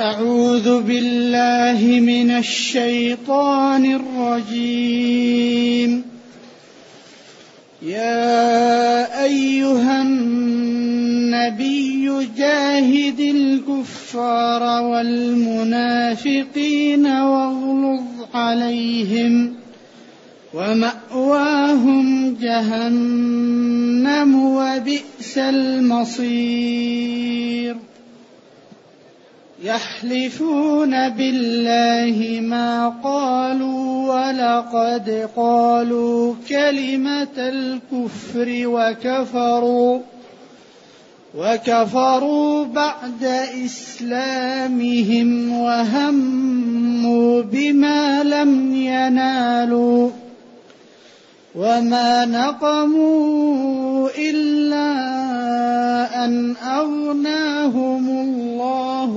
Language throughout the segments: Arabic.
أعوذ بالله من الشيطان الرجيم. يا أيها النبي جاهد الكفار والمنافقين واغلظ عليهم ومأواهم جهنم وبئس المصير. يحلفون بالله ما قالوا ولقد قالوا كلمة الكفر وكفروا وكفروا بعد إسلامهم وهموا بما لم ينالوا وما نقموا إلا أن أغناهم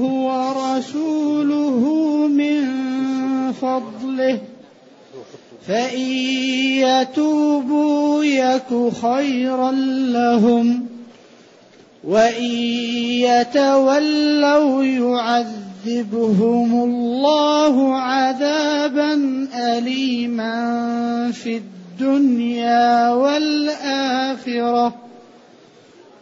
ورسوله من فضله. فإن يتوبوا يك خيرا لهم وإن يتولوا يعذبهم الله عذابا أليما في الدنيا والآخرة.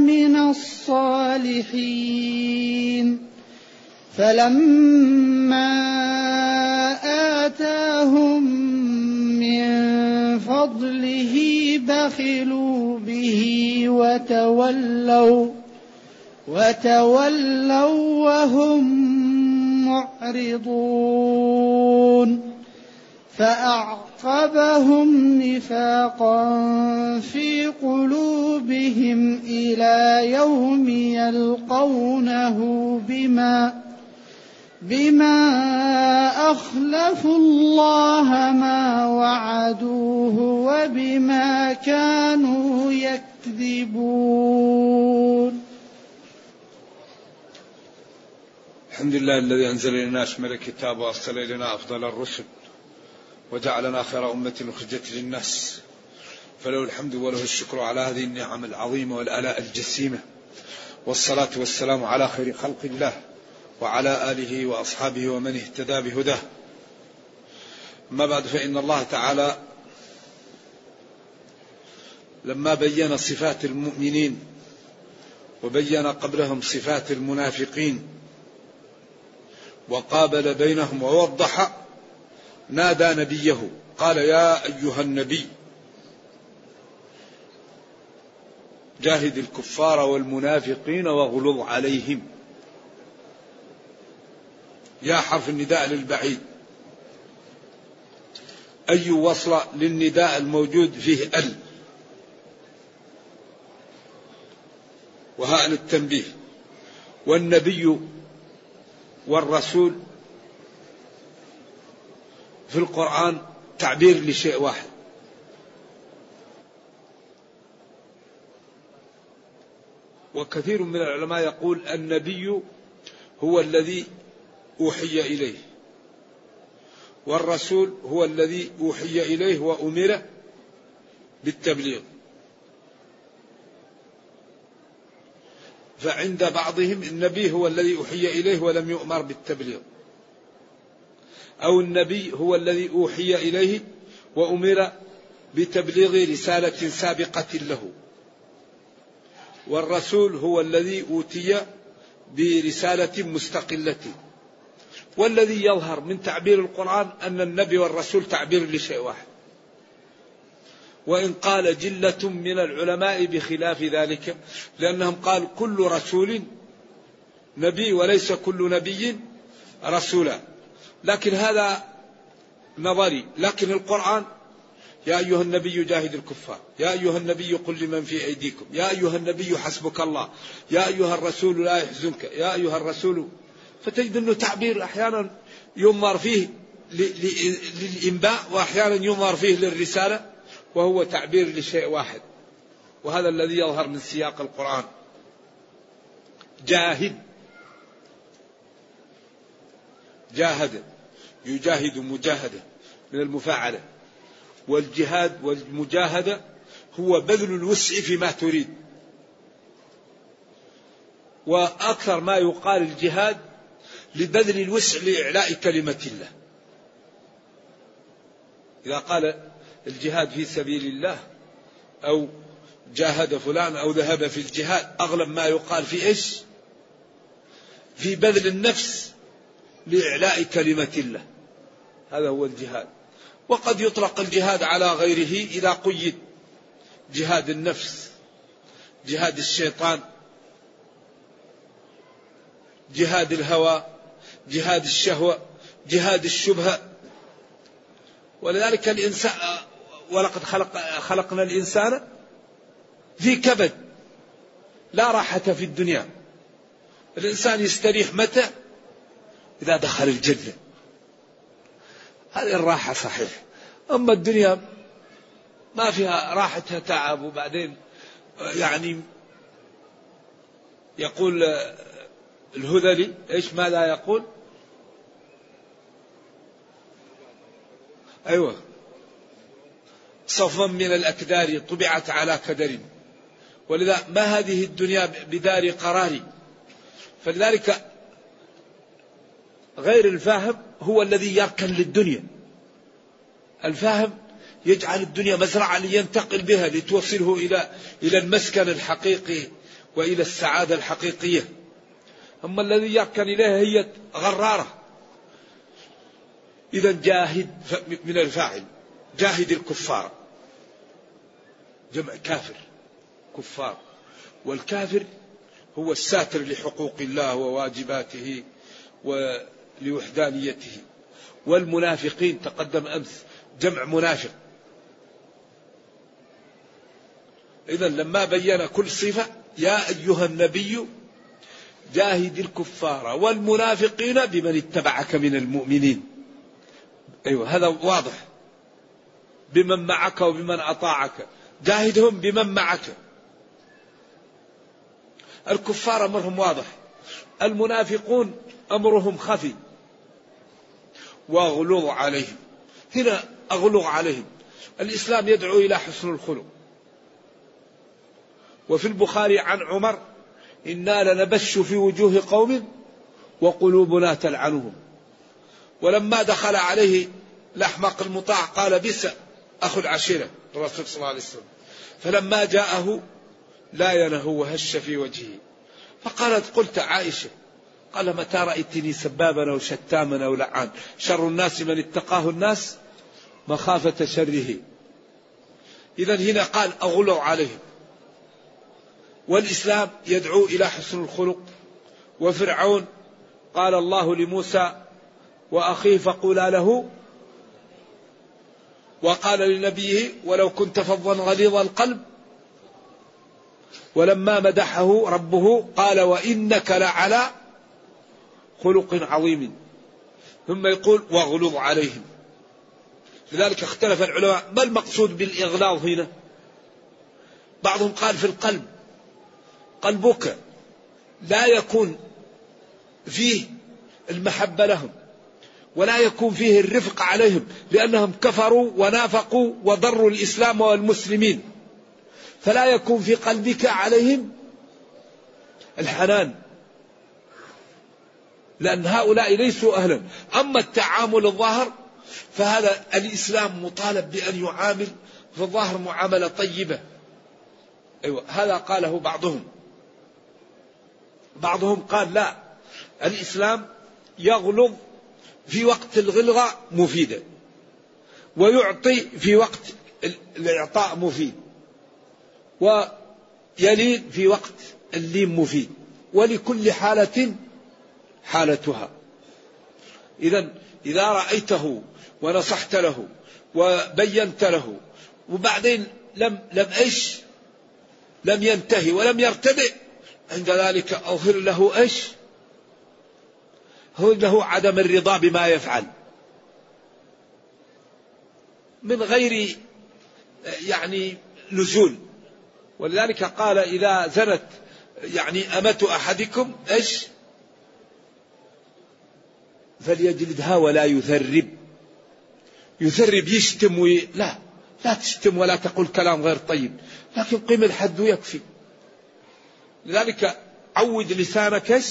من الصالحين. فلما آتاهم من فضله بخلوا به وتولوا وتولوا وهم معرضون. فأعقبهم نفاقا في قلوبهم إلى يوم يلقونه بما بما أخلفوا الله ما وعدوه وبما كانوا يكذبون الحمد لله الذي أنزل إلينا أشمل الكتاب وأرسل إلينا أفضل الرسل. وجعلنا خير أمة أخرجت للناس. فله الحمد وله الشكر على هذه النعم العظيمة والآلاء الجسيمة. والصلاة والسلام على خير خلق الله وعلى آله وأصحابه ومن اهتدى بهداه. أما بعد فإن الله تعالى لما بين صفات المؤمنين وبين قبلهم صفات المنافقين وقابل بينهم ووضح نادى نبيه. قال يا أيها النبي جاهد الكفار والمنافقين واغلظ عليهم. يا حرف النداء للبعيد. أي وصل للنداء الموجود فيه ال. وهاء التنبيه والنبي والرسول في القرآن تعبير لشيء واحد. وكثير من العلماء يقول النبي هو الذي أوحي إليه والرسول هو الذي أوحي إليه وأمر بالتبليغ. فعند بعضهم النبي هو الذي أوحي إليه ولم يؤمر بالتبليغ. أو النبي هو الذي أوحي إليه وأمر بتبليغ رسالة سابقة له. والرسول هو الذي أوتي برسالة مستقلة. والذي يظهر من تعبير القرآن أن النبي والرسول تعبير لشيء واحد. وإن قال جلة من العلماء بخلاف ذلك لأنهم قال كل رسول نبي وليس كل نبي رسولا. لكن هذا نظري. لكن القرآن يا أيها النبي جاهد الكفار. يا أيها النبي قل لمن في أيديكم. يا أيها النبي حسبك الله. يا أيها الرسول لا يحزنك. يا أيها الرسول فتجد أنه تعبير أحيانا يمر فيه للإنباء وأحيانا ينظر فيه للرسالة وهو تعبير لشيء واحد. وهذا الذي يظهر من سياق القرآن. جاهد. جاهد. يجاهد مجاهدة من المفاعلة. والجهاد والمجاهدة هو بذل الوسع فيما تريد. وأكثر ما يقال الجهاد لبذل الوسع لإعلاء كلمة الله. إذا قال الجهاد في سبيل الله أو جاهد فلان أو ذهب في الجهاد أغلب ما يقال في إيش؟ في بذل النفس لإعلاء كلمة الله. هذا هو الجهاد. وقد يطلق الجهاد على غيره إذا قيد. جهاد النفس. جهاد الشيطان. جهاد الهوى. جهاد الشهوة. جهاد الشبهة ولذلك الإنسان ولقد خلق خلقنا الإنسان في كبد. لا راحة في الدنيا. الإنسان يستريح متى؟ إذا دخل الجنة. هذه الراحة صحيح. أما الدنيا ما فيها راحتها تعب وبعدين يعني يقول الهذلي إيش ماذا يقول؟ أيوه. صفا من الأكدار طبعت على كدر. ولذا ما هذه الدنيا بدار قرار؟ فلذلك غير الفاهم هو الذي يركن للدنيا. الفاهم يجعل الدنيا مزرعة لينتقل بها لتوصله إلى إلى المسكن الحقيقي وإلى السعادة الحقيقية. أما الذي يركن إليها هي غرارة. إذا جاهد من الفاعل جاهد الكفار. جمع كافر كفار. والكافر هو الساتر لحقوق الله وواجباته ولوحدانيته والمنافقين تقدم أمس جمع منافق. إذا لما بين كل صفة يا أيها النبي جاهد الكفار والمنافقين بمن اتبعك من المؤمنين. أيوة هذا واضح. بمن معك وبمن أطاعك. جاهدهم بمن معك. الكفار أمرهم واضح. المنافقون أمرهم خفي. واغلظ عليهم. هنا أغلظ عليهم. الإسلام يدعو إلى حسن الخلق. وفي البخاري عن عمر إنا لنبش في وجوه قوم وقلوبنا تلعنهم. ولما دخل عليه الأحمق المطاع قال بس أخو العشيرة الرسول صلى الله عليه وسلم. فلما جاءه لا ينه وهش في وجهه. فقالت قلت عائشة قال متى رأيتني سبابا أو شتاما أو لعان شر الناس من اتقاه الناس مخافة شره. إذا هنا قال أغلوا عليهم. والإسلام يدعو إلى حسن الخلق. وفرعون قال الله لموسى وأخيه فقولا له وقال لنبيه ولو كنت فظا غليظ القلب ولما مدحه ربه قال وإنك لعلى خلق عظيم. ثم يقول واغلظ عليهم. لذلك اختلف العلماء ما المقصود بالإغلاظ هنا؟ بعضهم قال في القلب. قلبك لا يكون فيه المحبة لهم ولا يكون فيه الرفق عليهم لأنهم كفروا ونافقوا وضروا الإسلام والمسلمين. فلا يكون في قلبك عليهم الحنان. لأن هؤلاء ليسوا أهلا. أما التعامل الظاهر فهذا الإسلام مطالب بأن يعامل في الظاهر معاملة طيبة. أيوة هذا قاله بعضهم. بعضهم قال لا الإسلام يغلظ في وقت الغلظة مفيدة ويعطي في وقت الإعطاء مفيد ويلين في وقت اللين مفيد. ولكل حالة حالتها. إذا إذا رأيته ونصحت له وبينت له وبعدين لم لم إيش؟ لم ينتهي ولم يرتدئ عند ذلك أظهر له إيش؟ هو له عدم الرضا بما يفعل. من غير يعني نزول. ولذلك قال إذا زنت يعني أمة أحدكم إيش؟ فليجلدها ولا يثرب. يثرب يشتم وي... لا لا تشتم ولا تقول كلام غير طيب لكن قم الحد يكفي. لذلك عود لسانك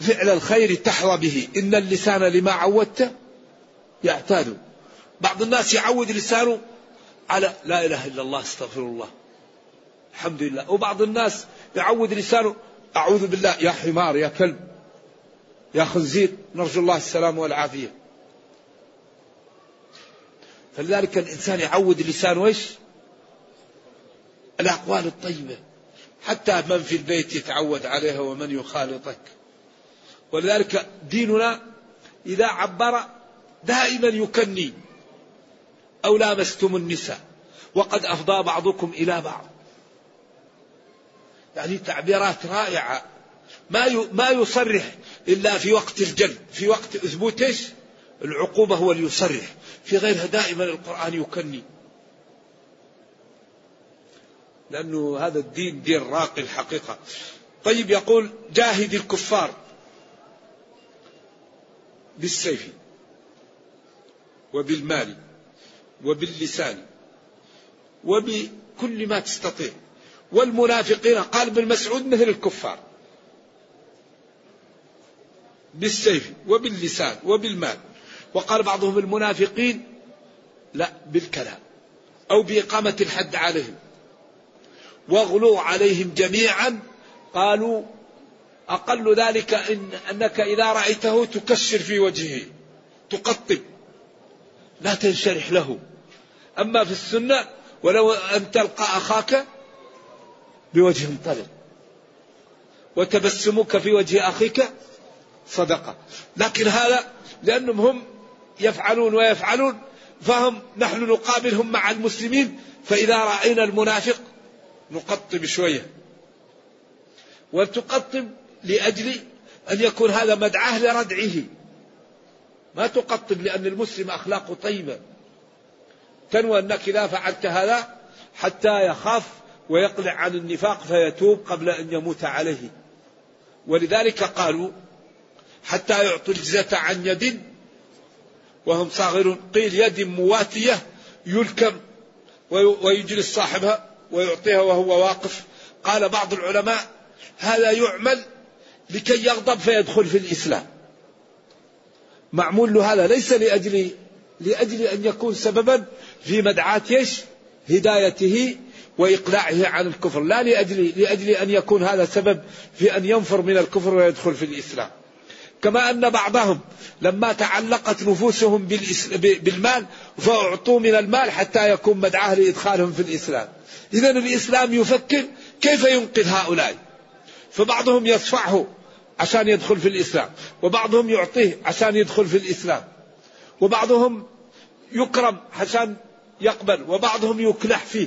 فعل الخير تحظى به. إن اللسان لما عودته يعتاد. بعض الناس يعود لسانه على لا إله إلا الله أستغفر الله. الحمد لله. وبعض الناس يعود لسانه أعوذ بالله يا حمار يا كلب. يا خنزير نرجو الله السلام والعافية. فلذلك الإنسان يعود لسانه إيش الأقوال الطيبة. حتى من في البيت يتعود عليها ومن يخالطك. ولذلك ديننا إذا عبر دائما يكني أو لامستم النساء. وقد أفضى بعضكم إلى بعض. يعني تعبيرات رائعة. ما ما يصرح إلا في وقت الجلد في وقت إثبوت إيش العقوبة هو اللي يصرح. في غيرها دائما القرآن يكني. لأنه هذا الدين دين راقي الحقيقة. طيب يقول جاهد الكفار بالسيف وبالمال وباللسان وبكل ما تستطيع. والمنافقين قال ابن مسعود مثل الكفار. بالسيف وباللسان وبالمال. وقال بعضهم المنافقين لا بالكلام أو بإقامة الحد عليهم. واغلوا عليهم جميعا. قالوا أقل ذلك إن أنك إذا رأيته تكشر في وجهه تقطب لا تنشرح له. أما في السنة ولو أن تلقى أخاك بوجه طلق وتبسمك في وجه أخيك صدقة. لكن هذا لأنهم هم يفعلون ويفعلون فهم نحن نقابلهم مع المسلمين فإذا رأينا المنافق نقطب شوية. وتقطب لأجل أن يكون هذا مدعاه لردعه. ما تقطب لأن المسلم أخلاقه طيبة. تنوى أنك إذا فعلت هذا حتى يخاف ويقلع عن النفاق فيتوب قبل أن يموت عليه. ولذلك قالوا حتى يعطوا الجزة عن يد وهم صاغرون. قيل يد مواتية يلكم ويجلس صاحبها ويعطيها وهو واقف. قال بعض العلماء هذا يعمل لكي يغضب فيدخل في الإسلام. معمول له هذا ليس لأجل لأجل أن يكون سببا في مدعاة إيش؟ هدايته وإقلاعه عن الكفر. لا لأجل لأجل أن يكون هذا سبب في أن ينفر من الكفر ويدخل في الإسلام. كما أن بعضهم لما تعلقت نفوسهم بالمال فأعطوا من المال حتى يكون مدعاه لإدخالهم في الإسلام. إذا الإسلام يفكر كيف ينقذ هؤلاء؟ فبعضهم يصفعه عشان يدخل في الإسلام وبعضهم يعطيه عشان يدخل في الإسلام وبعضهم يكرم عشان يقبل وبعضهم يكلح فيه.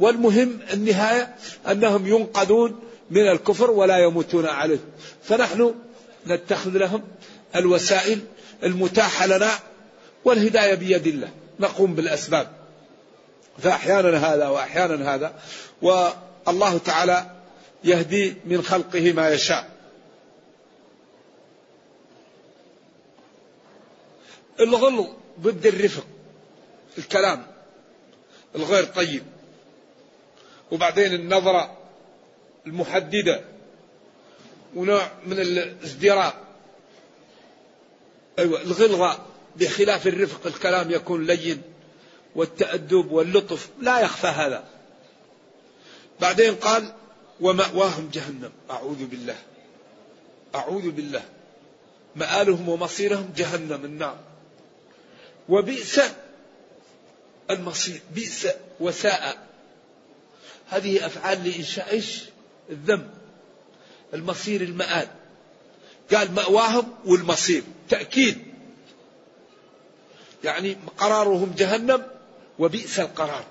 والمهم النهاية أنهم ينقذون من الكفر ولا يموتون عليه. فنحن نتخذ لهم الوسائل المتاحة لنا والهداية بيد الله. نقوم بالأسباب. فأحيانا هذا وأحيانا هذا. والله تعالى يهدي من خلقه ما يشاء. الغلو ضد الرفق. الكلام الغير طيب. وبعدين النظرة المحددة ونوع من الازدراء. أيوة الغلغة بخلاف الرفق الكلام يكون لين والتأدب واللطف لا يخفى هذا. بعدين قال ومأواهم جهنم. أعوذ بالله أعوذ بالله. مآلهم ومصيرهم جهنم النار وبئس المصير بئس وساء. هذه أفعال لإنشاء الذنب. المصير المآل قال مأواهم والمصير. تأكيد. يعني قرارهم جهنم وبئس القرار.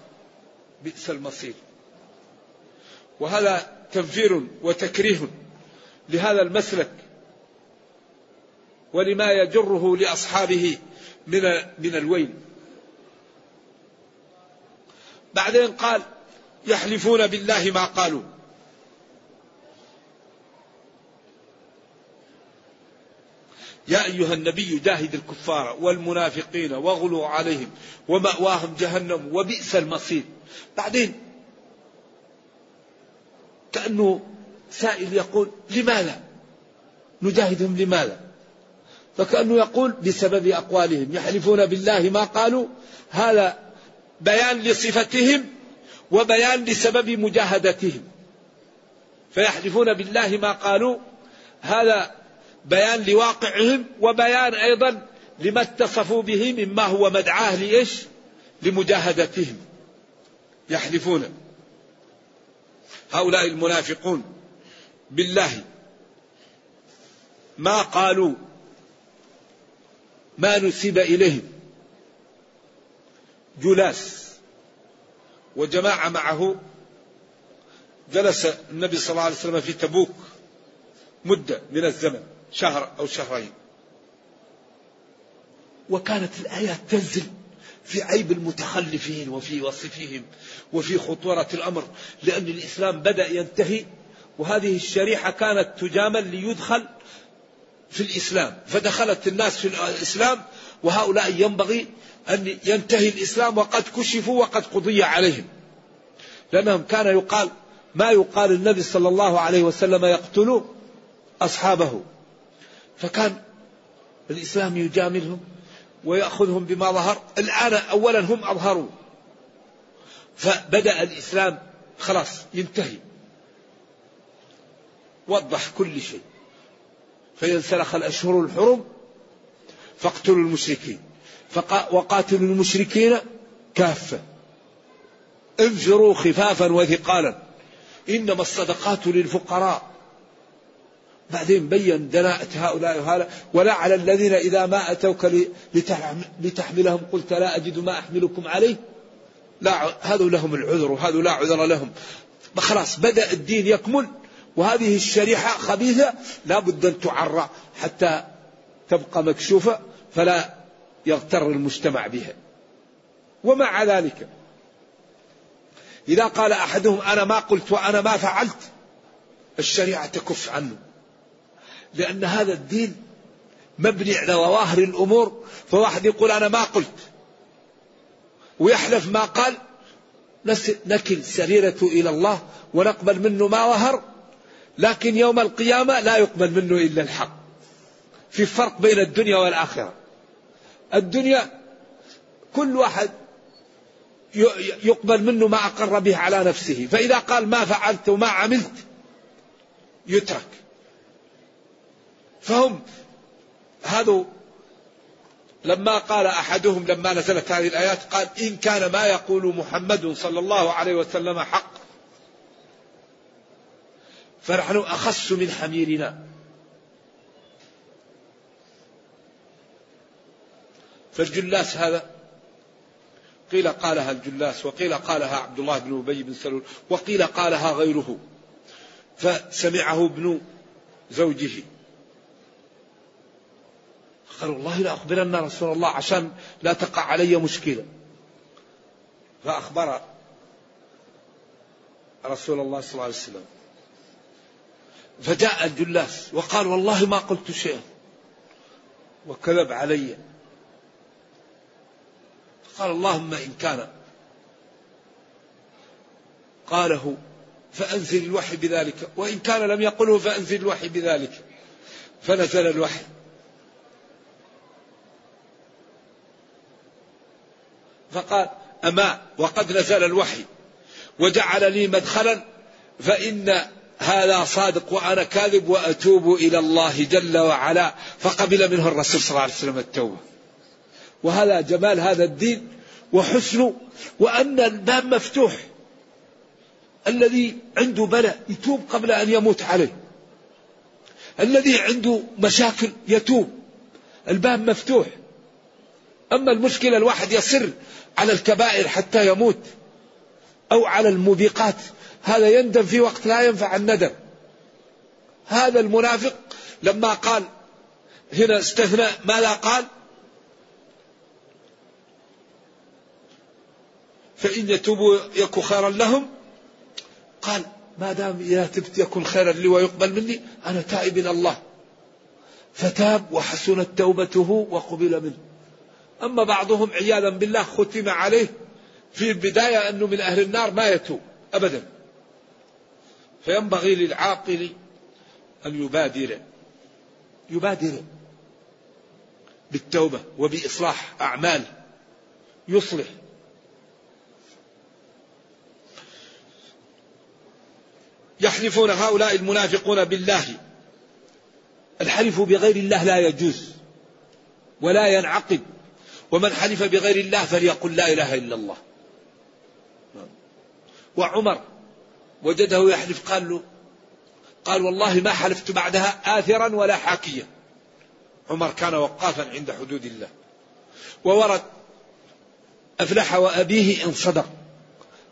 بئس المصير. وهذا تنفير وتكريه لهذا المسلك ولما يجره لأصحابه من من الويل. بعدين قال يحلفون بالله ما قالوا. يا أيها النبي جاهد الكفار والمنافقين واغلوا عليهم ومأواهم جهنم وبئس المصير. بعدين كأنه سائل يقول لماذا؟ نجاهدهم لماذا؟ فكأنه يقول بسبب أقوالهم. يحلفون بالله ما قالوا. هذا بيان لصفتهم وبيان لسبب مجاهدتهم. فيحلفون بالله ما قالوا. هذا بيان لواقعهم وبيان أيضا لما اتصفوا به مما هو مدعاه لإيش؟ لمجاهدتهم. يحلفون. هؤلاء المنافقون بالله. ما قالوا؟ ما نسب إليهم. جلاس. وجماعة معه جلس النبي صلى الله عليه وسلم في تبوك مدة من الزمن. شهر أو شهرين. وكانت الآيات تنزل في عيب المتخلفين وفي وصفهم وفي خطورة الأمر لأن الإسلام بدأ ينتهي وهذه الشريحة كانت تجامل ليدخل في الإسلام. فدخلت الناس في الإسلام وهؤلاء ينبغي أن ينتهي الإسلام وقد كشفوا وقد قضي عليهم. لأنهم كان يقال ما يقال النبي صلى الله عليه وسلم يقتل أصحابه. فكان الإسلام يجاملهم ويأخذهم بما ظهر. الآن أولا هم أظهروا. فبدأ الإسلام خلاص ينتهي. وضح كل شيء. فينسلخ الأشهر الحرم فاقتلوا المشركين. وقاتلوا المشركين كافة. انفروا خفافا وثقالا. إنما الصدقات للفقراء. بعدين بين دناءة هؤلاء وهؤلاء ولا على الذين إذا ما أتوك لتحملهم قلت لا أجد ما أحملكم عليه. لا هذا لهم العذر وهذا لا عذر لهم. خلاص بدأ الدين يكمل وهذه الشريحة خبيثة لا بد أن تعرى حتى تبقى مكشوفة فلا يغتر المجتمع بها. ومع ذلك إذا قال أحدهم أنا ما قلت وأنا ما فعلت الشريعة تكف عنه. لأن هذا الدين مبني على ظواهر الأمور فواحد يقول أنا ما قلت. ويحلف ما قال نكل سريرته إلى الله ونقبل منه ما ظهر لكن يوم القيامة لا يقبل منه إلا الحق. في فرق بين الدنيا والآخرة. الدنيا كل واحد يقبل منه ما أقر به على نفسه فإذا قال ما فعلت وما عملت يترك. فهم هذا لما قال أحدهم لما نزلت هذه الآيات قال إن كان ما يقول محمد صلى الله عليه وسلم حق فنحن أخص من حميرنا. فالجلاس هذا قيل قالها الجلاس وقيل قالها عبد الله بن أبي بن سلول وقيل قالها غيره فسمعه ابن زوجه. قال والله لا رسول الله عشان لا تقع علي مشكلة. فأخبر رسول الله صلى الله عليه وسلم. فجاء الجلاس وقال والله ما قلت شيئا. وكذب علي. قال اللهم إن كان. قاله فأنزل الوحي بذلك. وإن كان لم يقله فأنزل الوحي بذلك. فنزل الوحي. فقال أما وقد نزل الوحي وجعل لي مدخلا فإن هذا صادق وأنا كاذب وأتوب إلى الله جل وعلا. فقبل منه الرسول صلى الله عليه وسلم التوبة. وهذا جمال هذا الدين وحسنه وأن الباب مفتوح. الذي عنده بلاء يتوب قبل أن يموت عليه. الذي عنده مشاكل يتوب. الباب مفتوح. أما المشكلة الواحد يصر على الكبائر حتى يموت أو على الموبقات. هذا يندم في وقت لا ينفع الندم. هذا المنافق لما قال هنا استثنى ماذا قال؟ فإن يتوبوا يكو خيرا لهم. قال ما دام إذا تبت يكون خيرا لي ويقبل مني أنا تائب إلى الله. فتاب وحسنت توبته وقبل منه. أما بعضهم عياذا بالله ختم عليه في البداية أنه من أهل النار ما يتوب أبدا. فينبغي للعاقل أن يبادر. يبادر بالتوبة وبإصلاح أعمال. يصلح. يحلفون هؤلاء المنافقون بالله. الحلف بغير الله لا يجوز ولا ينعقد. ومن حلف بغير الله فليقل لا إله إلا الله. وعمر وجده يحلف قال له قال والله ما حلفت بعدها آثرا ولا حاكيا. عمر كان وقافا عند حدود الله. وورد أفلح وأبيه إن صدق.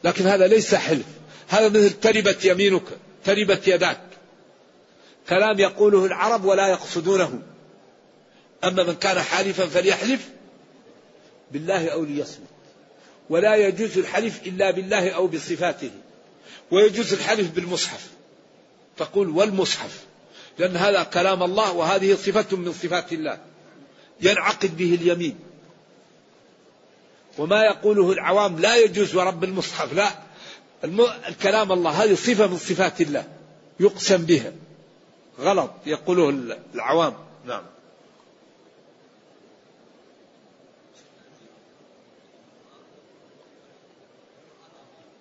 لكن هذا ليس حلف. هذا مثل تربت يمينك تربت يداك. كلام يقوله العرب ولا يقصدونه. أما من كان حالفا فليحلف بالله أو ليصمت. ولا يجوز الحلف إلا بالله أو بصفاته. ويجوز الحلف بالمصحف. تقول والمصحف. لأن هذا كلام الله وهذه صفة من صفات الله. ينعقد به اليمين. وما يقوله العوام لا يجوز ورب المصحف لا. الكلام الله هذه صفة من صفات الله. يقسم بها. غلط يقوله العوام. نعم.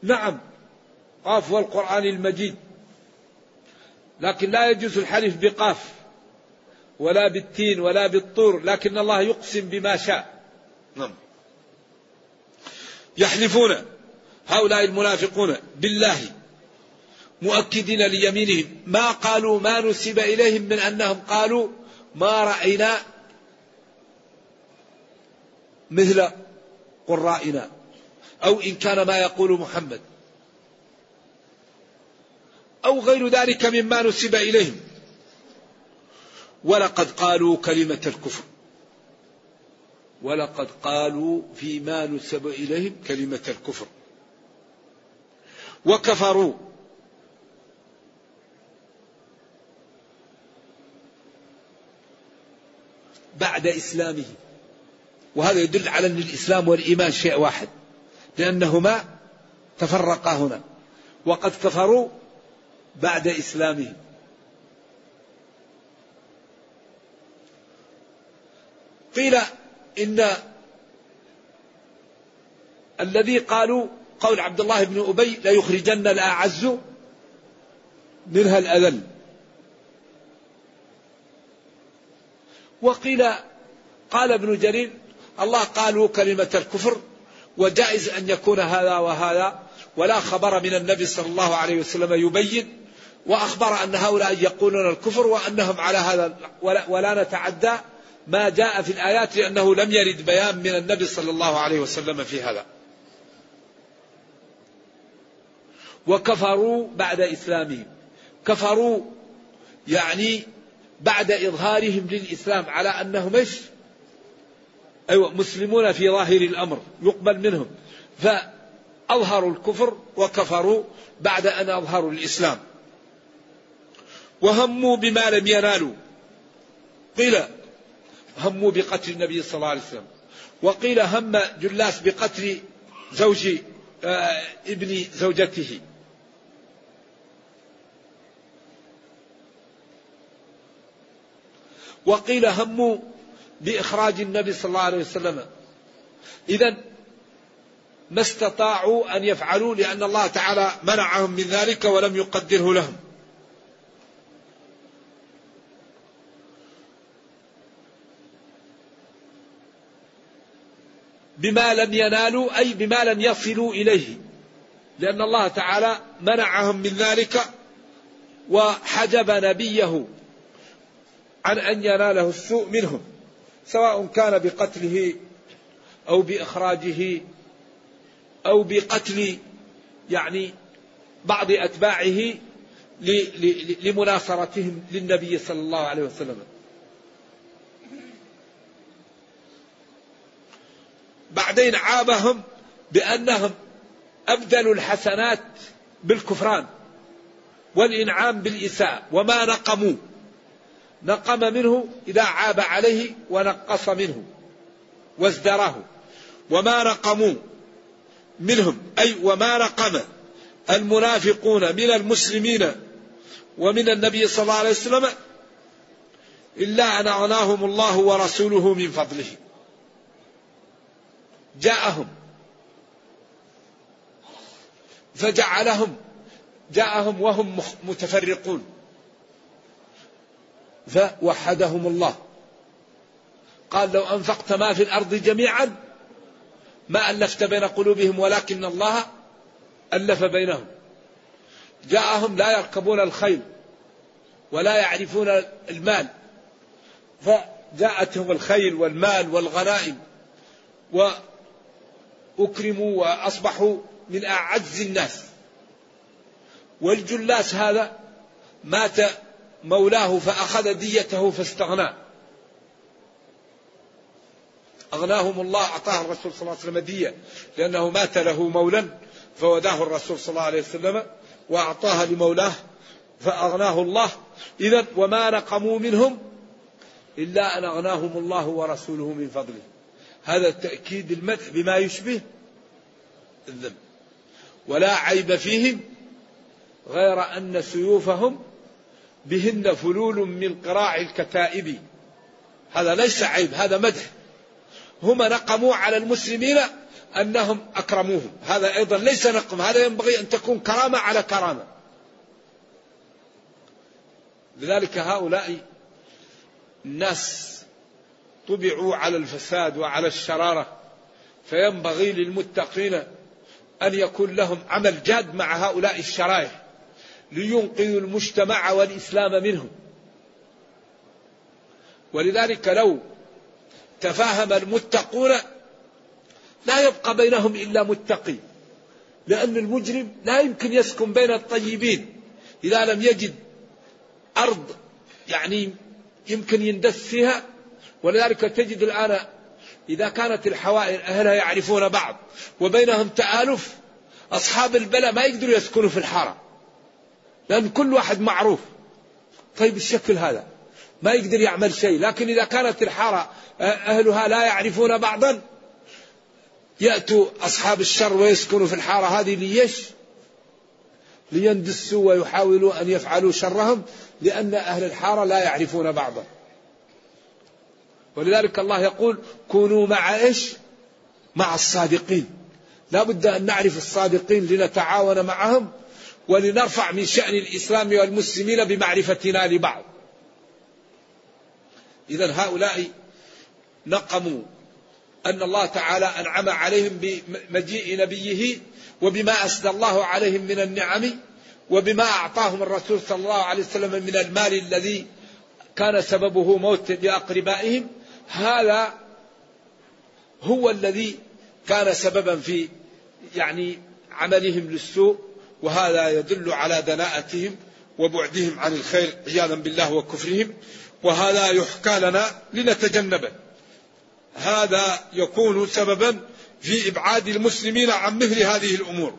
نعم قاف والقرآن المجيد. لكن لا يجوز الحلف بقاف ولا بالتين ولا بالطور لكن الله يقسم بما شاء. نعم. يحلفون هؤلاء المنافقون بالله مؤكدين ليمينهم. ما قالوا ما نسب إليهم من أنهم قالوا ما رأينا مثل قرائنا. أو إن كان ما يقول محمد. أو غير ذلك مما نسب إليهم. ولقد قالوا كلمة الكفر. ولقد قالوا فيما نسب إليهم كلمة الكفر. وكفروا. بعد إسلامه. وهذا يدل على أن الإسلام والإيمان شيء واحد. لأنهما تفرقا هنا وقد كفروا بعد إسلامهم. قيل إن الذي قالوا قول عبد الله بن أبي ليخرجن الأعز منها الأذل. وقيل قال ابن جرير الله قالوا كلمة الكفر وجائز أن يكون هذا وهذا ولا خبر من النبي صلى الله عليه وسلم يبين وأخبر أن هؤلاء يقولون الكفر وأنهم على هذا ولا, نتعدى. ما جاء في الآيات لأنه لم يرد بيان من النبي صلى الله عليه وسلم في هذا. وكفروا بعد إسلامهم. كفروا يعني بعد إظهارهم للإسلام على أنهم إيش؟ أيوة مسلمون في ظاهر الأمر يقبل منهم. فأظهروا الكفر وكفروا بعد أن أظهروا الإسلام. وهموا بما لم ينالوا. قيل هموا بقتل النبي صلى الله عليه وسلم. وقيل هم جلاس بقتل زوج آه ابن زوجته. وقيل هموا بإخراج النبي صلى الله عليه وسلم. إذا ما استطاعوا أن يفعلوا لأن الله تعالى منعهم من ذلك ولم يقدره لهم. بما لم ينالوا أي بما لم يصلوا إليه. لأن الله تعالى منعهم من ذلك وحجب نبيه عن أن يناله السوء منهم. سواء كان بقتله أو بإخراجه أو بقتل يعني بعض أتباعه لمناصرتهم للنبي صلى الله عليه وسلم. بعدين عابهم بأنهم أبدلوا الحسنات بالكفران والإنعام بالإساءة وما نقموا. نقم منه إذا عاب عليه ونقص منه وازدراه. وما نقموا منهم أي وما نقم المنافقون من المسلمين ومن النبي صلى الله عليه وسلم إلا أن أغناهم الله ورسوله من فضله. جاءهم فجعلهم جاءهم وهم متفرقون. فوحدهم الله. قال لو أنفقت ما في الأرض جميعا ما ألفت بين قلوبهم ولكن الله ألف بينهم. جاءهم لا يركبون الخيل ولا يعرفون المال فجاءتهم الخيل والمال والغنائم وأكرموا وأصبحوا من أعز الناس. والجلاس هذا مات مولاه فأخذ ديته فاستغنى. أغناهم الله أعطاه الرسول صلى الله عليه وسلم دية لأنه مات له مولا فوداه الرسول صلى الله عليه وسلم وأعطاها لمولاه فأغناه الله. إذا وما نقموا منهم إلا أن أغناهم الله ورسوله من فضله. هذا تأكيد المدح بما يشبه الذنب. ولا عيب فيهم غير أن سيوفهم بهن فلول من قراع الكتائب. هذا ليس عيب هذا مدح. هم نقموا على المسلمين أنهم أكرموهم. هذا أيضا ليس نقم هذا ينبغي أن تكون كرامة على كرامة. لذلك هؤلاء الناس طبعوا على الفساد وعلى الشرارة. فينبغي للمتقين أن يكون لهم عمل جاد مع هؤلاء الشرائح. لينقذوا المجتمع والإسلام منهم. ولذلك لو تفاهم المتقون لا يبقى بينهم إلا متقي لأن المجرم لا يمكن يسكن بين الطيبين. إذا لم يجد أرض يعني يمكن يندس فيها. ولذلك تجد الآن إذا كانت الحوائر أهلها يعرفون بعض وبينهم تآلف أصحاب البلاء ما يقدروا يسكنوا في الحارة. لأن كل واحد معروف. طيب الشكل هذا؟ ما يقدر يعمل شيء. لكن إذا كانت الحارة أهلها لا يعرفون بعضا يأتوا أصحاب الشر ويسكنوا في الحارة هذه ليش؟ ليندسوا ويحاولوا أن يفعلوا شرهم لأن أهل الحارة لا يعرفون بعضا. ولذلك الله يقول كونوا مع إيش؟ مع الصادقين. لا بد أن نعرف الصادقين لنتعاون معهم ولنرفع من شأن الإسلام والمسلمين بمعرفتنا لبعض. إذا هؤلاء نقموا أن الله تعالى أنعم عليهم بمجيء نبيه وبما أسدى الله عليهم من النعم وبما أعطاهم الرسول صلى الله عليه وسلم من المال الذي كان سببه موت لأقربائهم. هذا هو الذي كان سببا في يعني عملهم للسوء. وهذا يدل على دناءتهم وبعدهم عن الخير عياذا بالله وكفرهم. وهذا يحكى لنا لنتجنبه. هذا يكون سببا في إبعاد المسلمين عن مثل هذه الأمور.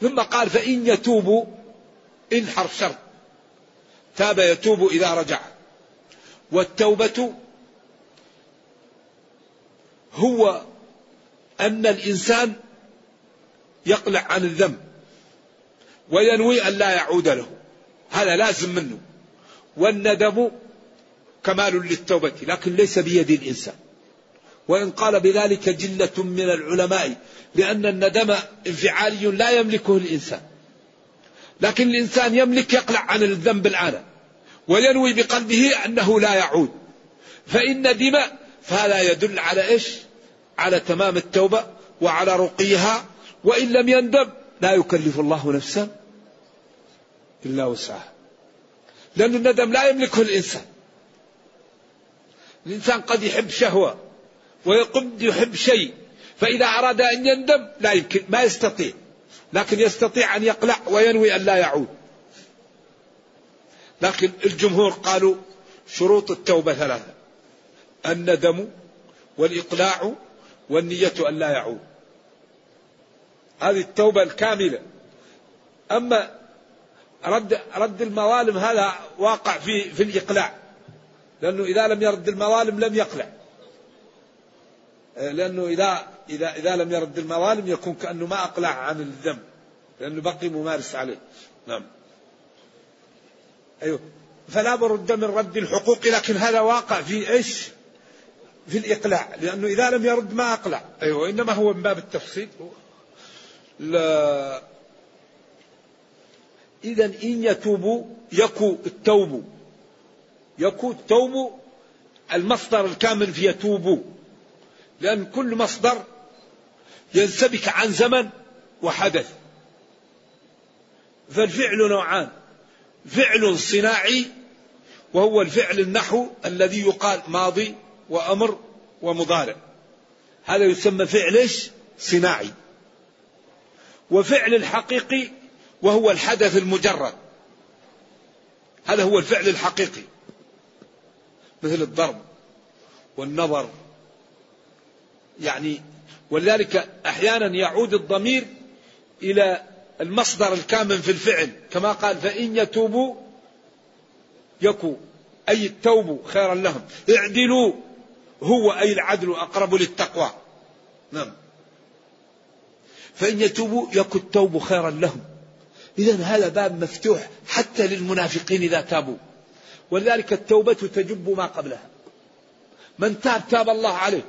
ثم قال فإن يتوبوا إن حرف تاب يتوب إذا رجع. والتوبة هو أن الإنسان يقلع عن الذنب وينوي أن لا يعود له. هذا لازم منه. والندم كمال للتوبة لكن ليس بيد الإنسان. وإن قال بذلك جلة من العلماء لأن الندم انفعالي لا يملكه الإنسان. لكن الإنسان يملك يقلع عن الذنب الآن وينوي بقلبه أنه لا يعود. فإن ندم فهذا يدل على إيش؟ على تمام التوبة وعلى رقيها وإن لم يندم لا يكلف الله نفسا إلا وسعها. لأن الندم لا يملكه الإنسان. الإنسان قد يحب شهوة ويقد يحب شيء فإذا أراد أن يندم لا يمكن ما يستطيع. لكن يستطيع أن يقلع وينوي أن لا يعود. لكن الجمهور قالوا شروط التوبة ثلاثة. الندم والإقلاع والنية أن لا يعود. هذه التوبة الكاملة. أما رد رد المظالم هذا واقع في في الإقلاع. لأنه إذا لم يرد المظالم لم يقلع. لأنه إذا إذا إذا لم يرد المظالم يكون كأنه ما أقلع عن الذنب. لأنه بقي ممارس عليه. نعم. أيوه. فلا برد من رد الحقوق لكن هذا واقع في إيش؟ في الإقلاع لأنه إذا لم يرد ما أقلع. أيوه إنما هو من باب التفصيل. لا. إذا إن يتوبوا يكو التوب. يكو التوب المصدر الكامل في يتوبوا لأن كل مصدر ينسبك عن زمن وحدث. فالفعل نوعان. فعل صناعي وهو الفعل النحو الذي يقال ماضي. وأمر ومضارع. هذا يسمى فعل؟ صناعي. وفعل الحقيقي وهو الحدث المجرد. هذا هو الفعل الحقيقي. مثل الضرب والنظر. يعني ولذلك أحيانا يعود الضمير إلى المصدر الكامن في الفعل. كما قال فإن يتوبوا يكو. أي التوب خيرا لهم. اعدلوا. هو أي العدل أقرب للتقوى. نعم. فإن يتوبوا يكو التوب خيرا لهم. اذا هذا باب مفتوح حتى للمنافقين إذا تابوا. ولذلك التوبة تجب ما قبلها. من تاب تاب الله عليه.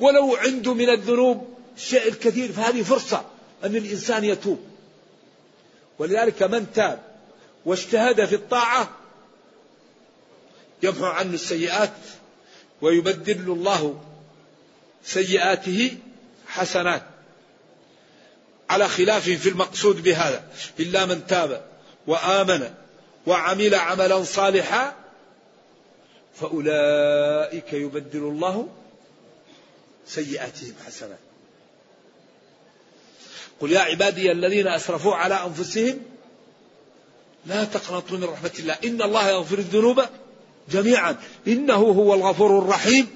ولو عنده من الذنوب الشيء الكثير فهذه فرصة أن الإنسان يتوب. ولذلك من تاب واجتهد في الطاعة يمحو عنه السيئات ويبدل الله سيئاته حسنات. على خلاف في المقصود بهذا إلا من تاب وآمن وعمل عملا صالحا فأولئك يبدل الله سيئاتهم حسنات. قل يا عبادي الذين أسرفوا على أنفسهم لا تقنطوا من رحمة الله إن الله يغفر الذنوب جميعا. إنه هو الغفور الرحيم.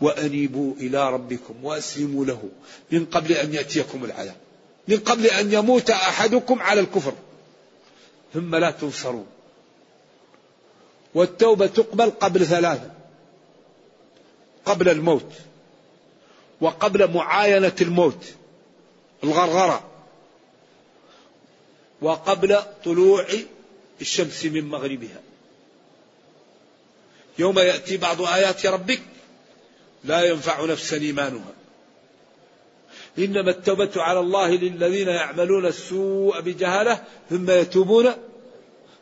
وأنيبوا إلى ربكم وأسلموا له. من قبل أن يأتيكم العذاب. من قبل أن يموت أحدكم على الكفر. ثم لا تنصرون. والتوبة تقبل قبل ثلاثة. قبل الموت. وقبل معاينة الموت. الغرغرة. وقبل طلوع الشمس من مغربها. يوم يأتي بعض آيات ربك لا ينفع نفسا إيمانها. إنما التوبة على الله للذين يعملون السوء بجهالة ثم يتوبون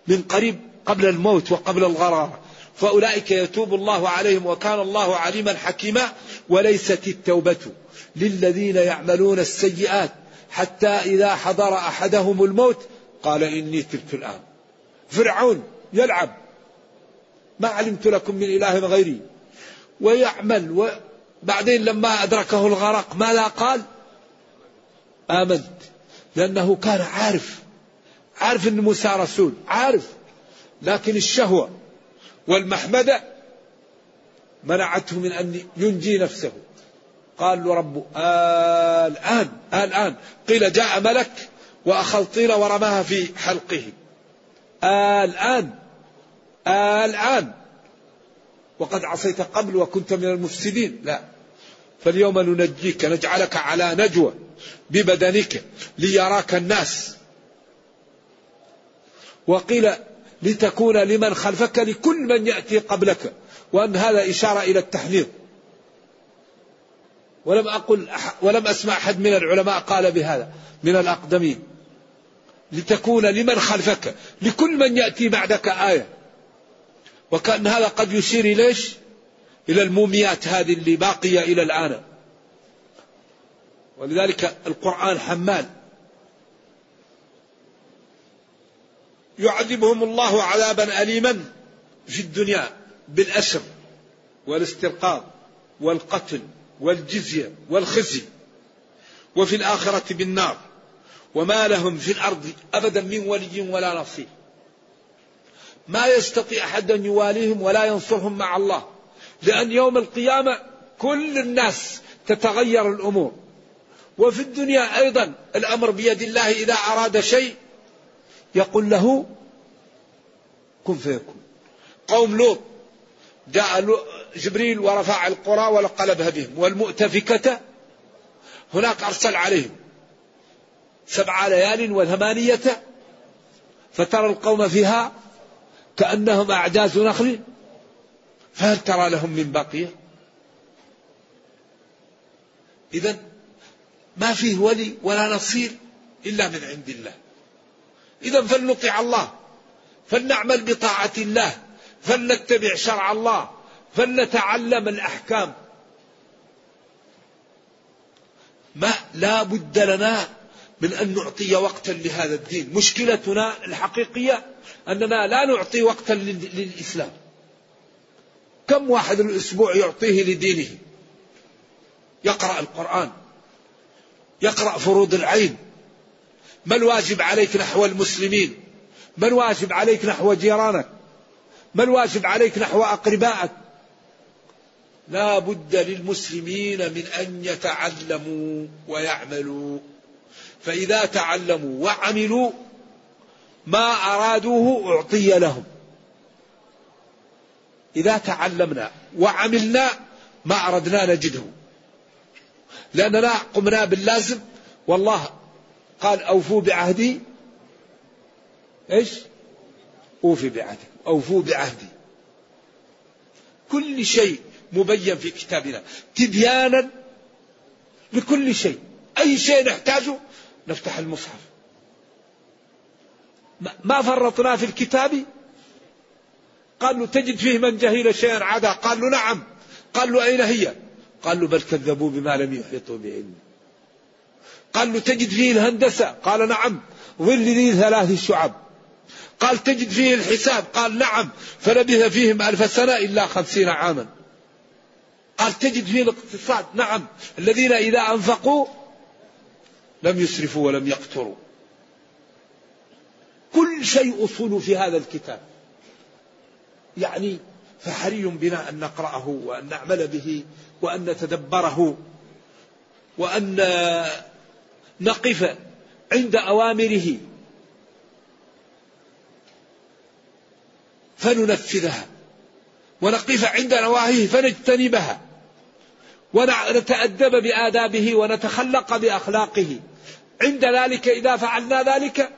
من قريب قبل الموت وقبل الغرارة فأولئك يتوب الله عليهم وكان الله عليما حكيما. وليست التوبة للذين يعملون السيئات حتى إذا حضر أحدهم الموت قال إني تبت الآن. فرعون يلعب. ما علمت لكم من إله غيري. ويعمل وبعدين لما أدركه الغرق ماذا قال؟ آمنت. لأنه كان عارف عارف أن موسى رسول عارف. لكن الشهوة والمحمدة منعته من أن ينجي نفسه. قال له ربه آه الآن آه الآن. قيل جاء ملك وأخذ الطين ورماها في حلقه. آه الآن. الآن. وقد عصيت قبل وكنت من المفسدين. لا. فاليوم ننجيك نجعلك على نجوى ببدنك ليراك الناس. وقيل لتكون لمن خلفك لكل من يأتي قبلك. وأن هذا إشارة إلى التحذير. ولم أقل ولم أسمع أحد من العلماء قال بهذا من الأقدمين. لتكون لمن خلفك لكل من يأتي بعدك آية. وكأن هذا قد يشير إليش؟ إلى الموميات هذه اللي باقية إلى الآن. ولذلك القرآن حمال. يعذبهم الله عذابا أليما في الدنيا بالأسر والاسترقاق والقتل والجزية والخزي وفي الآخرة بالنار. وما لهم في الأرض أبدا من ولي ولا نصير. ما يستطيع أحد أن يواليهم ولا ينصرهم مع الله. لأن يوم القيامة كل الناس تتغير الأمور. وفي الدنيا أيضا الأمر بيد الله إذا أراد شيء يقول له كن فيكون. قوم لوط جاء جبريل ورفع القرى ولقلبها بهم والمؤتفكة هناك أرسل عليهم. سبع ليال وثمانية فترى القوم فيها كأنهم أعجاز نخل. فهل ترى لهم من بقية؟ إذا ما فيه ولي ولا نصير إلا من عند الله. إذا فلنطع الله فلنعمل بطاعة الله فلنتبع شرع الله فلنتعلم الأحكام. ما لا بد لنا من أن نعطي وقتا لهذا الدين. مشكلتنا الحقيقية أننا لا نعطي وقتا للإسلام. كم واحد الأسبوع يعطيه لدينه؟ يقرأ القرآن يقرأ فروض العين. ما الواجب عليك نحو المسلمين؟ ما الواجب عليك نحو جيرانك؟ ما الواجب عليك نحو أقربائك؟ لا بد للمسلمين من أن يتعلموا ويعملوا. فإذا تعلموا وعملوا ما أرادوه أعطي لهم. إذا تعلمنا وعملنا ما أردنا نجده. لأننا قمنا باللازم. والله قال أوفوا بعهدي. إيش؟ أوفي بعهدي. أوفوا بعهدي. كل شيء مبين في كتابنا. تبيانا لكل شيء. أي شيء نحتاجه نفتح المصحف. ما فرطنا في الكتاب؟ قال له تجد فيه من جهل شيئا عدا. قال له نعم. قال له أين هي؟ قال له بل كذبوا بما لم يحيطوا بعلم قال له تجد فيه الهندسة؟ قال نعم. ظل ذي ثلاث شعب. قال تجد فيه الحساب؟ قال نعم. فلبث فيهم ألف سنة إلا خمسين عاما. قال تجد فيه الاقتصاد؟ نعم. الذين إذا أنفقوا لم يسرفوا ولم يقتروا. كل شيء أصول في هذا الكتاب. يعني فحري بنا أن نقرأه وأن نعمل به وأن نتدبره وأن نقف عند أوامره. فننفذها. ونقف عند نواهيه فنجتنبها. ونتأدب بآدابه ونتخلق بأخلاقه. عند ذلك إذا فعلنا ذلك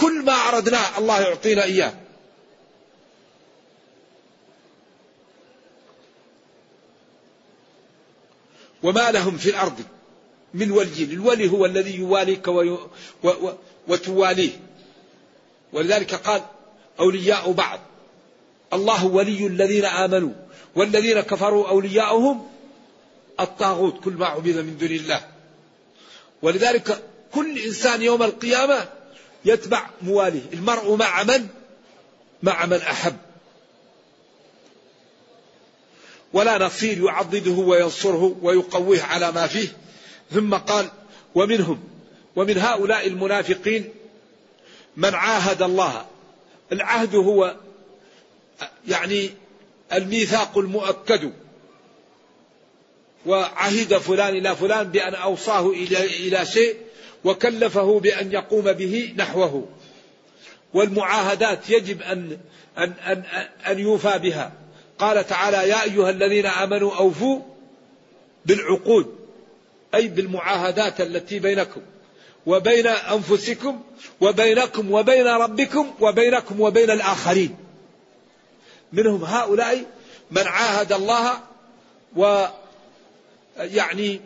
كل ما أردناه الله يعطينا إياه. وما لهم في الأرض من ولي الولي هو الذي يواليك وي... و... و... وتواليه. ولذلك قال أولياء بعض الله ولي الذين آمنوا والذين كفروا أولياؤهم الطاغوت كل ما عبد من دون الله. ولذلك كل إنسان يوم القيامة يتبع مواليه. المرء مع من؟ مع من أحب. ولا نصير يعضده وينصره ويقويه على ما فيه. ثم قال ومنهم ومن هؤلاء المنافقين من عاهد الله. العهد هو يعني الميثاق المؤكد. وعهد فلان إلى فلان بأن أوصاه إلى إلى شيء وكلفه بأن يقوم به نحوه. والمعاهدات يجب أن أن أن أن يوفى بها. قال تعالى يا أيها الذين آمنوا أوفوا بالعقود. أي بالمعاهدات التي بينكم وبين أنفسكم وبينكم وبين ربكم وبينكم وبين الآخرين. منهم هؤلاء من عاهد الله و يعني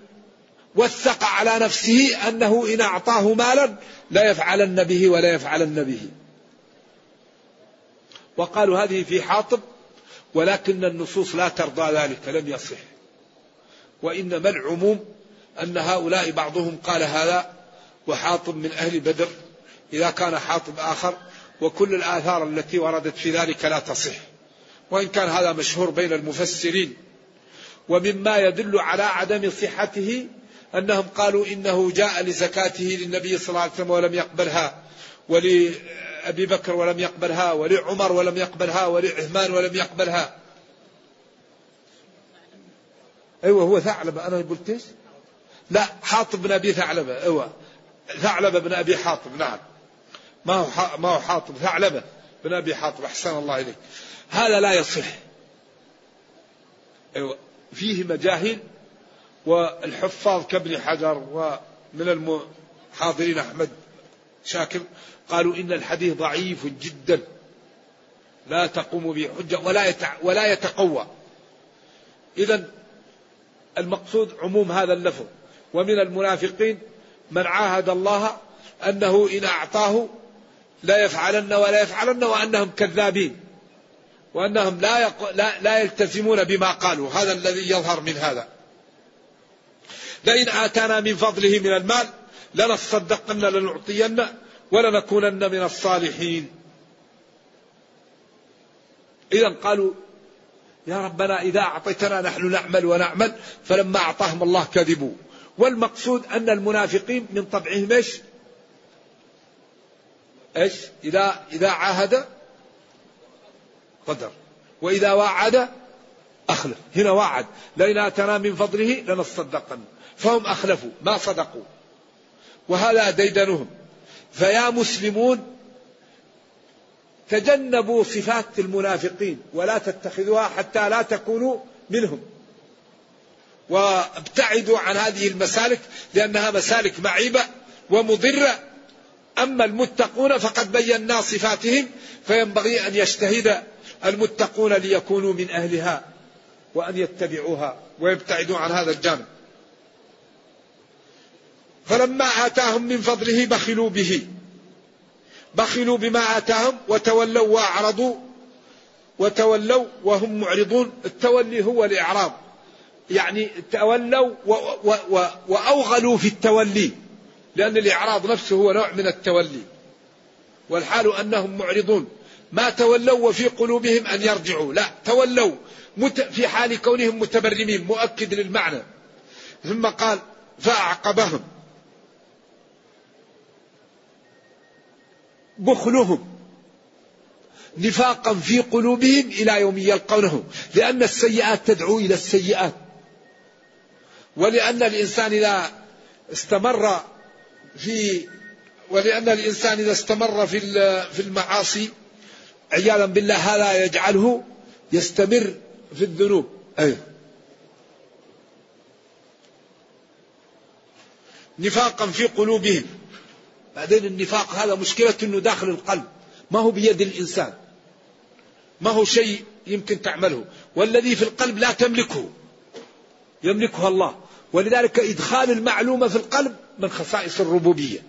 وثق على نفسه أنه إن أعطاه مالا لا يفعلن به ولا يفعلن به. وقالوا هذه في حاطب ولكن النصوص لا ترضى ذلك لم يصح. وإنما العموم أن هؤلاء بعضهم قال هذا وحاطب من أهل بدر إذا كان حاطب آخر وكل الآثار التي وردت في ذلك لا تصح. وإن كان هذا مشهور بين المفسرين. ومما يدل على عدم صحته أنهم قالوا إنه جاء لزكاته للنبي صلى الله عليه وسلم ولم يقبلها ولأبي بكر ولم يقبلها ولعمر ولم يقبلها ولعثمان ولم يقبلها. أيوة هو ثعلبة. أنا قلت إيش؟ لا حاطب بن أبي ثعلبة. أيوة ثعلبة بن أبي حاطب. نعم. ما هو ما هو حاطب؟ ثعلبة بن أبي حاطب. أحسن الله إليك. هذا لا يصح. أيوة فيه مجاهيل والحفاظ كابن حجر ومن المحاضرين أحمد شاكر قالوا إن الحديث ضعيف جدا لا تقوم به حجة ولا ولا يتقوى. إذا المقصود عموم هذا اللفظ. ومن المنافقين من عاهد الله أنه إن أعطاه لا يفعلن ولا يفعلن وأنهم كذابين. وأنهم لا, يق... لا, لا يلتزمون بما قالوا. هذا الذي يظهر من هذا. لئن آتانا من فضله من المال لنصدقن لنعطين ولنكونن من الصالحين. إذا قالوا يا ربنا إذا أعطيتنا نحن نعمل ونعمل فلما أعطاهم الله كذبوا. والمقصود أن المنافقين من طبعهم إيش؟ إيش؟ إذا إذا عاهد قدر. وإذا وعد أخلف. هنا وعد. لئن آتنا من فضله لنصدقن. فهم أخلفوا. ما صدقوا. وهذا ديدنهم. فيا مسلمون تجنبوا صفات المنافقين. ولا تتخذوها حتى لا تكونوا منهم. وابتعدوا عن هذه المسالك لأنها مسالك معيبة ومضرة. أما المتقون فقد بينا صفاتهم فينبغي أن يجتهد المتقون ليكونوا من أهلها. وأن يتبعوها ويبتعدوا عن هذا الجانب. فلما آتاهم من فضله بخلوا به. بخلوا بما آتاهم وتولوا وأعرضوا. وتولوا وهم معرضون. التولي هو الإعراض. يعني تولوا وأوغلوا في التولي. لأن الإعراض نفسه هو نوع من التولي. والحال أنهم معرضون. ما تولوا وفي قلوبهم أن يرجعوا. لا تولوا. في حال كونهم متبرمين مؤكد للمعنى. ثم قال فأعقبهم. بخلهم. نفاقا في قلوبهم إلى يوم يلقونه لأن السيئات تدعو إلى السيئات. ولأن الإنسان إذا استمر في ولأن الإنسان إذا استمر في في المعاصي عياذا بالله هذا يجعله يستمر في الذنوب. أي. نفاقا في قلوبهم. بعدين النفاق هذا مشكلة أنه داخل القلب. ما هو بيد الإنسان. ما هو شيء يمكن تعمله. والذي في القلب لا تملكه. يملكها الله. ولذلك إدخال المعلومة في القلب من خصائص الربوبية.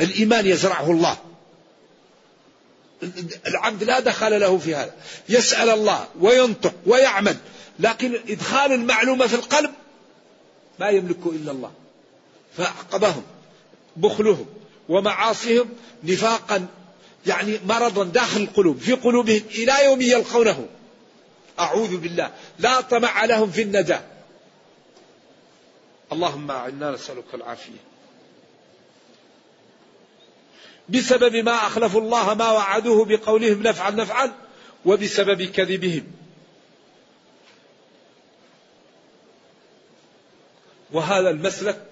الإيمان يزرعه الله. العبد لا دخل له في هذا. يسأل الله وينطق ويعمل. لكن إدخال المعلومة في القلب ما يملكه إلا الله. فأعقبهم بخلهم ومعاصيهم نفاقا يعني مرضا داخل القلوب في قلوبهم إلى يوم يلقونه. أعوذ بالله. لا طمع لهم في النجاة. اللهم أعنا نسألك العافية. بسبب ما أخلفوا الله ما وعدوه بقولهم نفعل نفعل وبسبب كذبهم. وهذا المسلك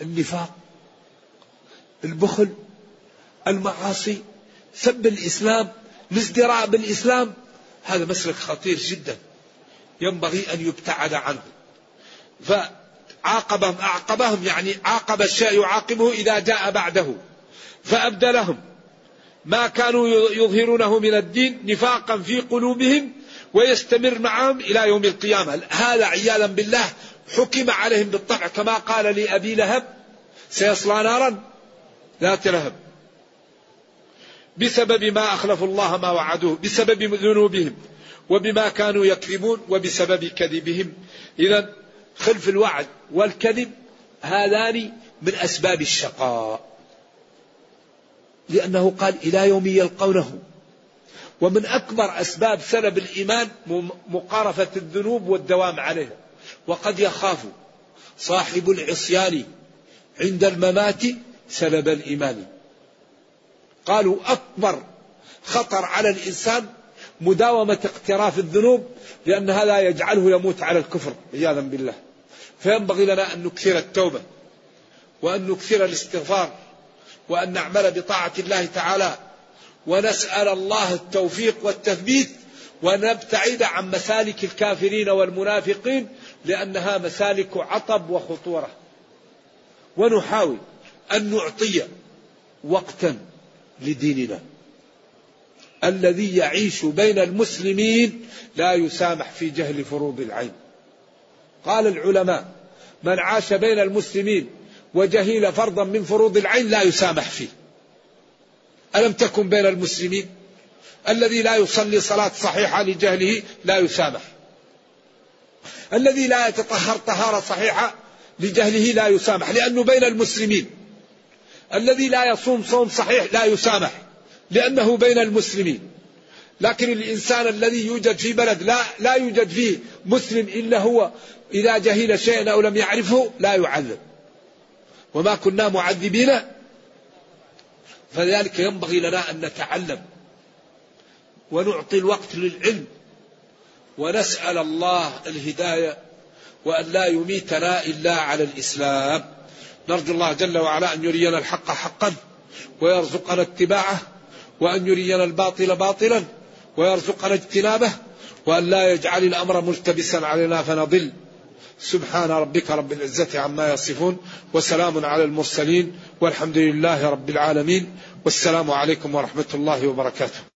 النفاق البخل المعاصي سب الإسلام الازدراء بالإسلام هذا مسلك خطير جدا. ينبغي أن يبتعد عنه. فعاقبهم أعقبهم يعني عاقب الشيء يعاقبه إذا جاء بعده. فأبدلهم. ما كانوا يظهرونه من الدين نفاقا في قلوبهم ويستمر معهم إلى يوم القيامة. هذا عياذا بالله حكم عليهم بالطبع. كما قال لأبي لهب سيصلى نارا ذات لهب بسبب ما أخلفوا الله ما وعدوه بسبب ذنوبهم وبما كانوا يكذبون وبسبب كذبهم. إذا خلف الوعد والكذب هذان من أسباب الشقاء. لأنه قال إلى يوم يلقونه. ومن أكبر أسباب سلب الإيمان مقارفة الذنوب والدوام عليها وقد يخاف صاحب العصيان عند الممات سلب الإيمان. قالوا أكبر خطر على الإنسان مداومة اقتراف الذنوب لأن هذا يجعله يموت على الكفر عياذا بالله. فينبغي لنا أن نكثر التوبة وأن نكثر الاستغفار. وأن نعمل بطاعة الله تعالى. ونسأل الله التوفيق والتثبيت. ونبتعد عن مسالك الكافرين والمنافقين لأنها مسالك عطب وخطورة. ونحاول أن نعطي وقتا لديننا. الذي يعيش بين المسلمين لا يسامح في جهل فروض العين. قال العلماء من عاش بين المسلمين وجهل فرضا من فروض العين لا يسامح فيه. ألم تكن بين المسلمين؟ الذي لا يصلي صلاة صحيحة لجهله لا يسامح. الذي لا يتطهر طهارة صحيحة لجهله لا يسامح لأنه بين المسلمين. الذي لا يصوم صوم صحيح لا يسامح لأنه بين المسلمين. لكن الإنسان الذي يوجد في بلد لا, لا يوجد فيه مسلم إلا هو إذا جهل شيئا أو لم يعرفه لا يعذب. وما كنا معذبين. فلذلك ينبغي لنا أن نتعلم ونعطي الوقت للعلم ونسأل الله الهداية وأن لا يميتنا إلا على الإسلام. نرجو الله جل وعلا أن يرينا الحق حقا ويرزقنا اتباعه وأن يرينا الباطل باطلا ويرزقنا اجتنابه وأن لا يجعل الأمر ملتبسا علينا فنضل. سبحان ربك رب العزة عما يصفون وسلام على المرسلين والحمد لله رب العالمين والسلام عليكم ورحمة الله وبركاته.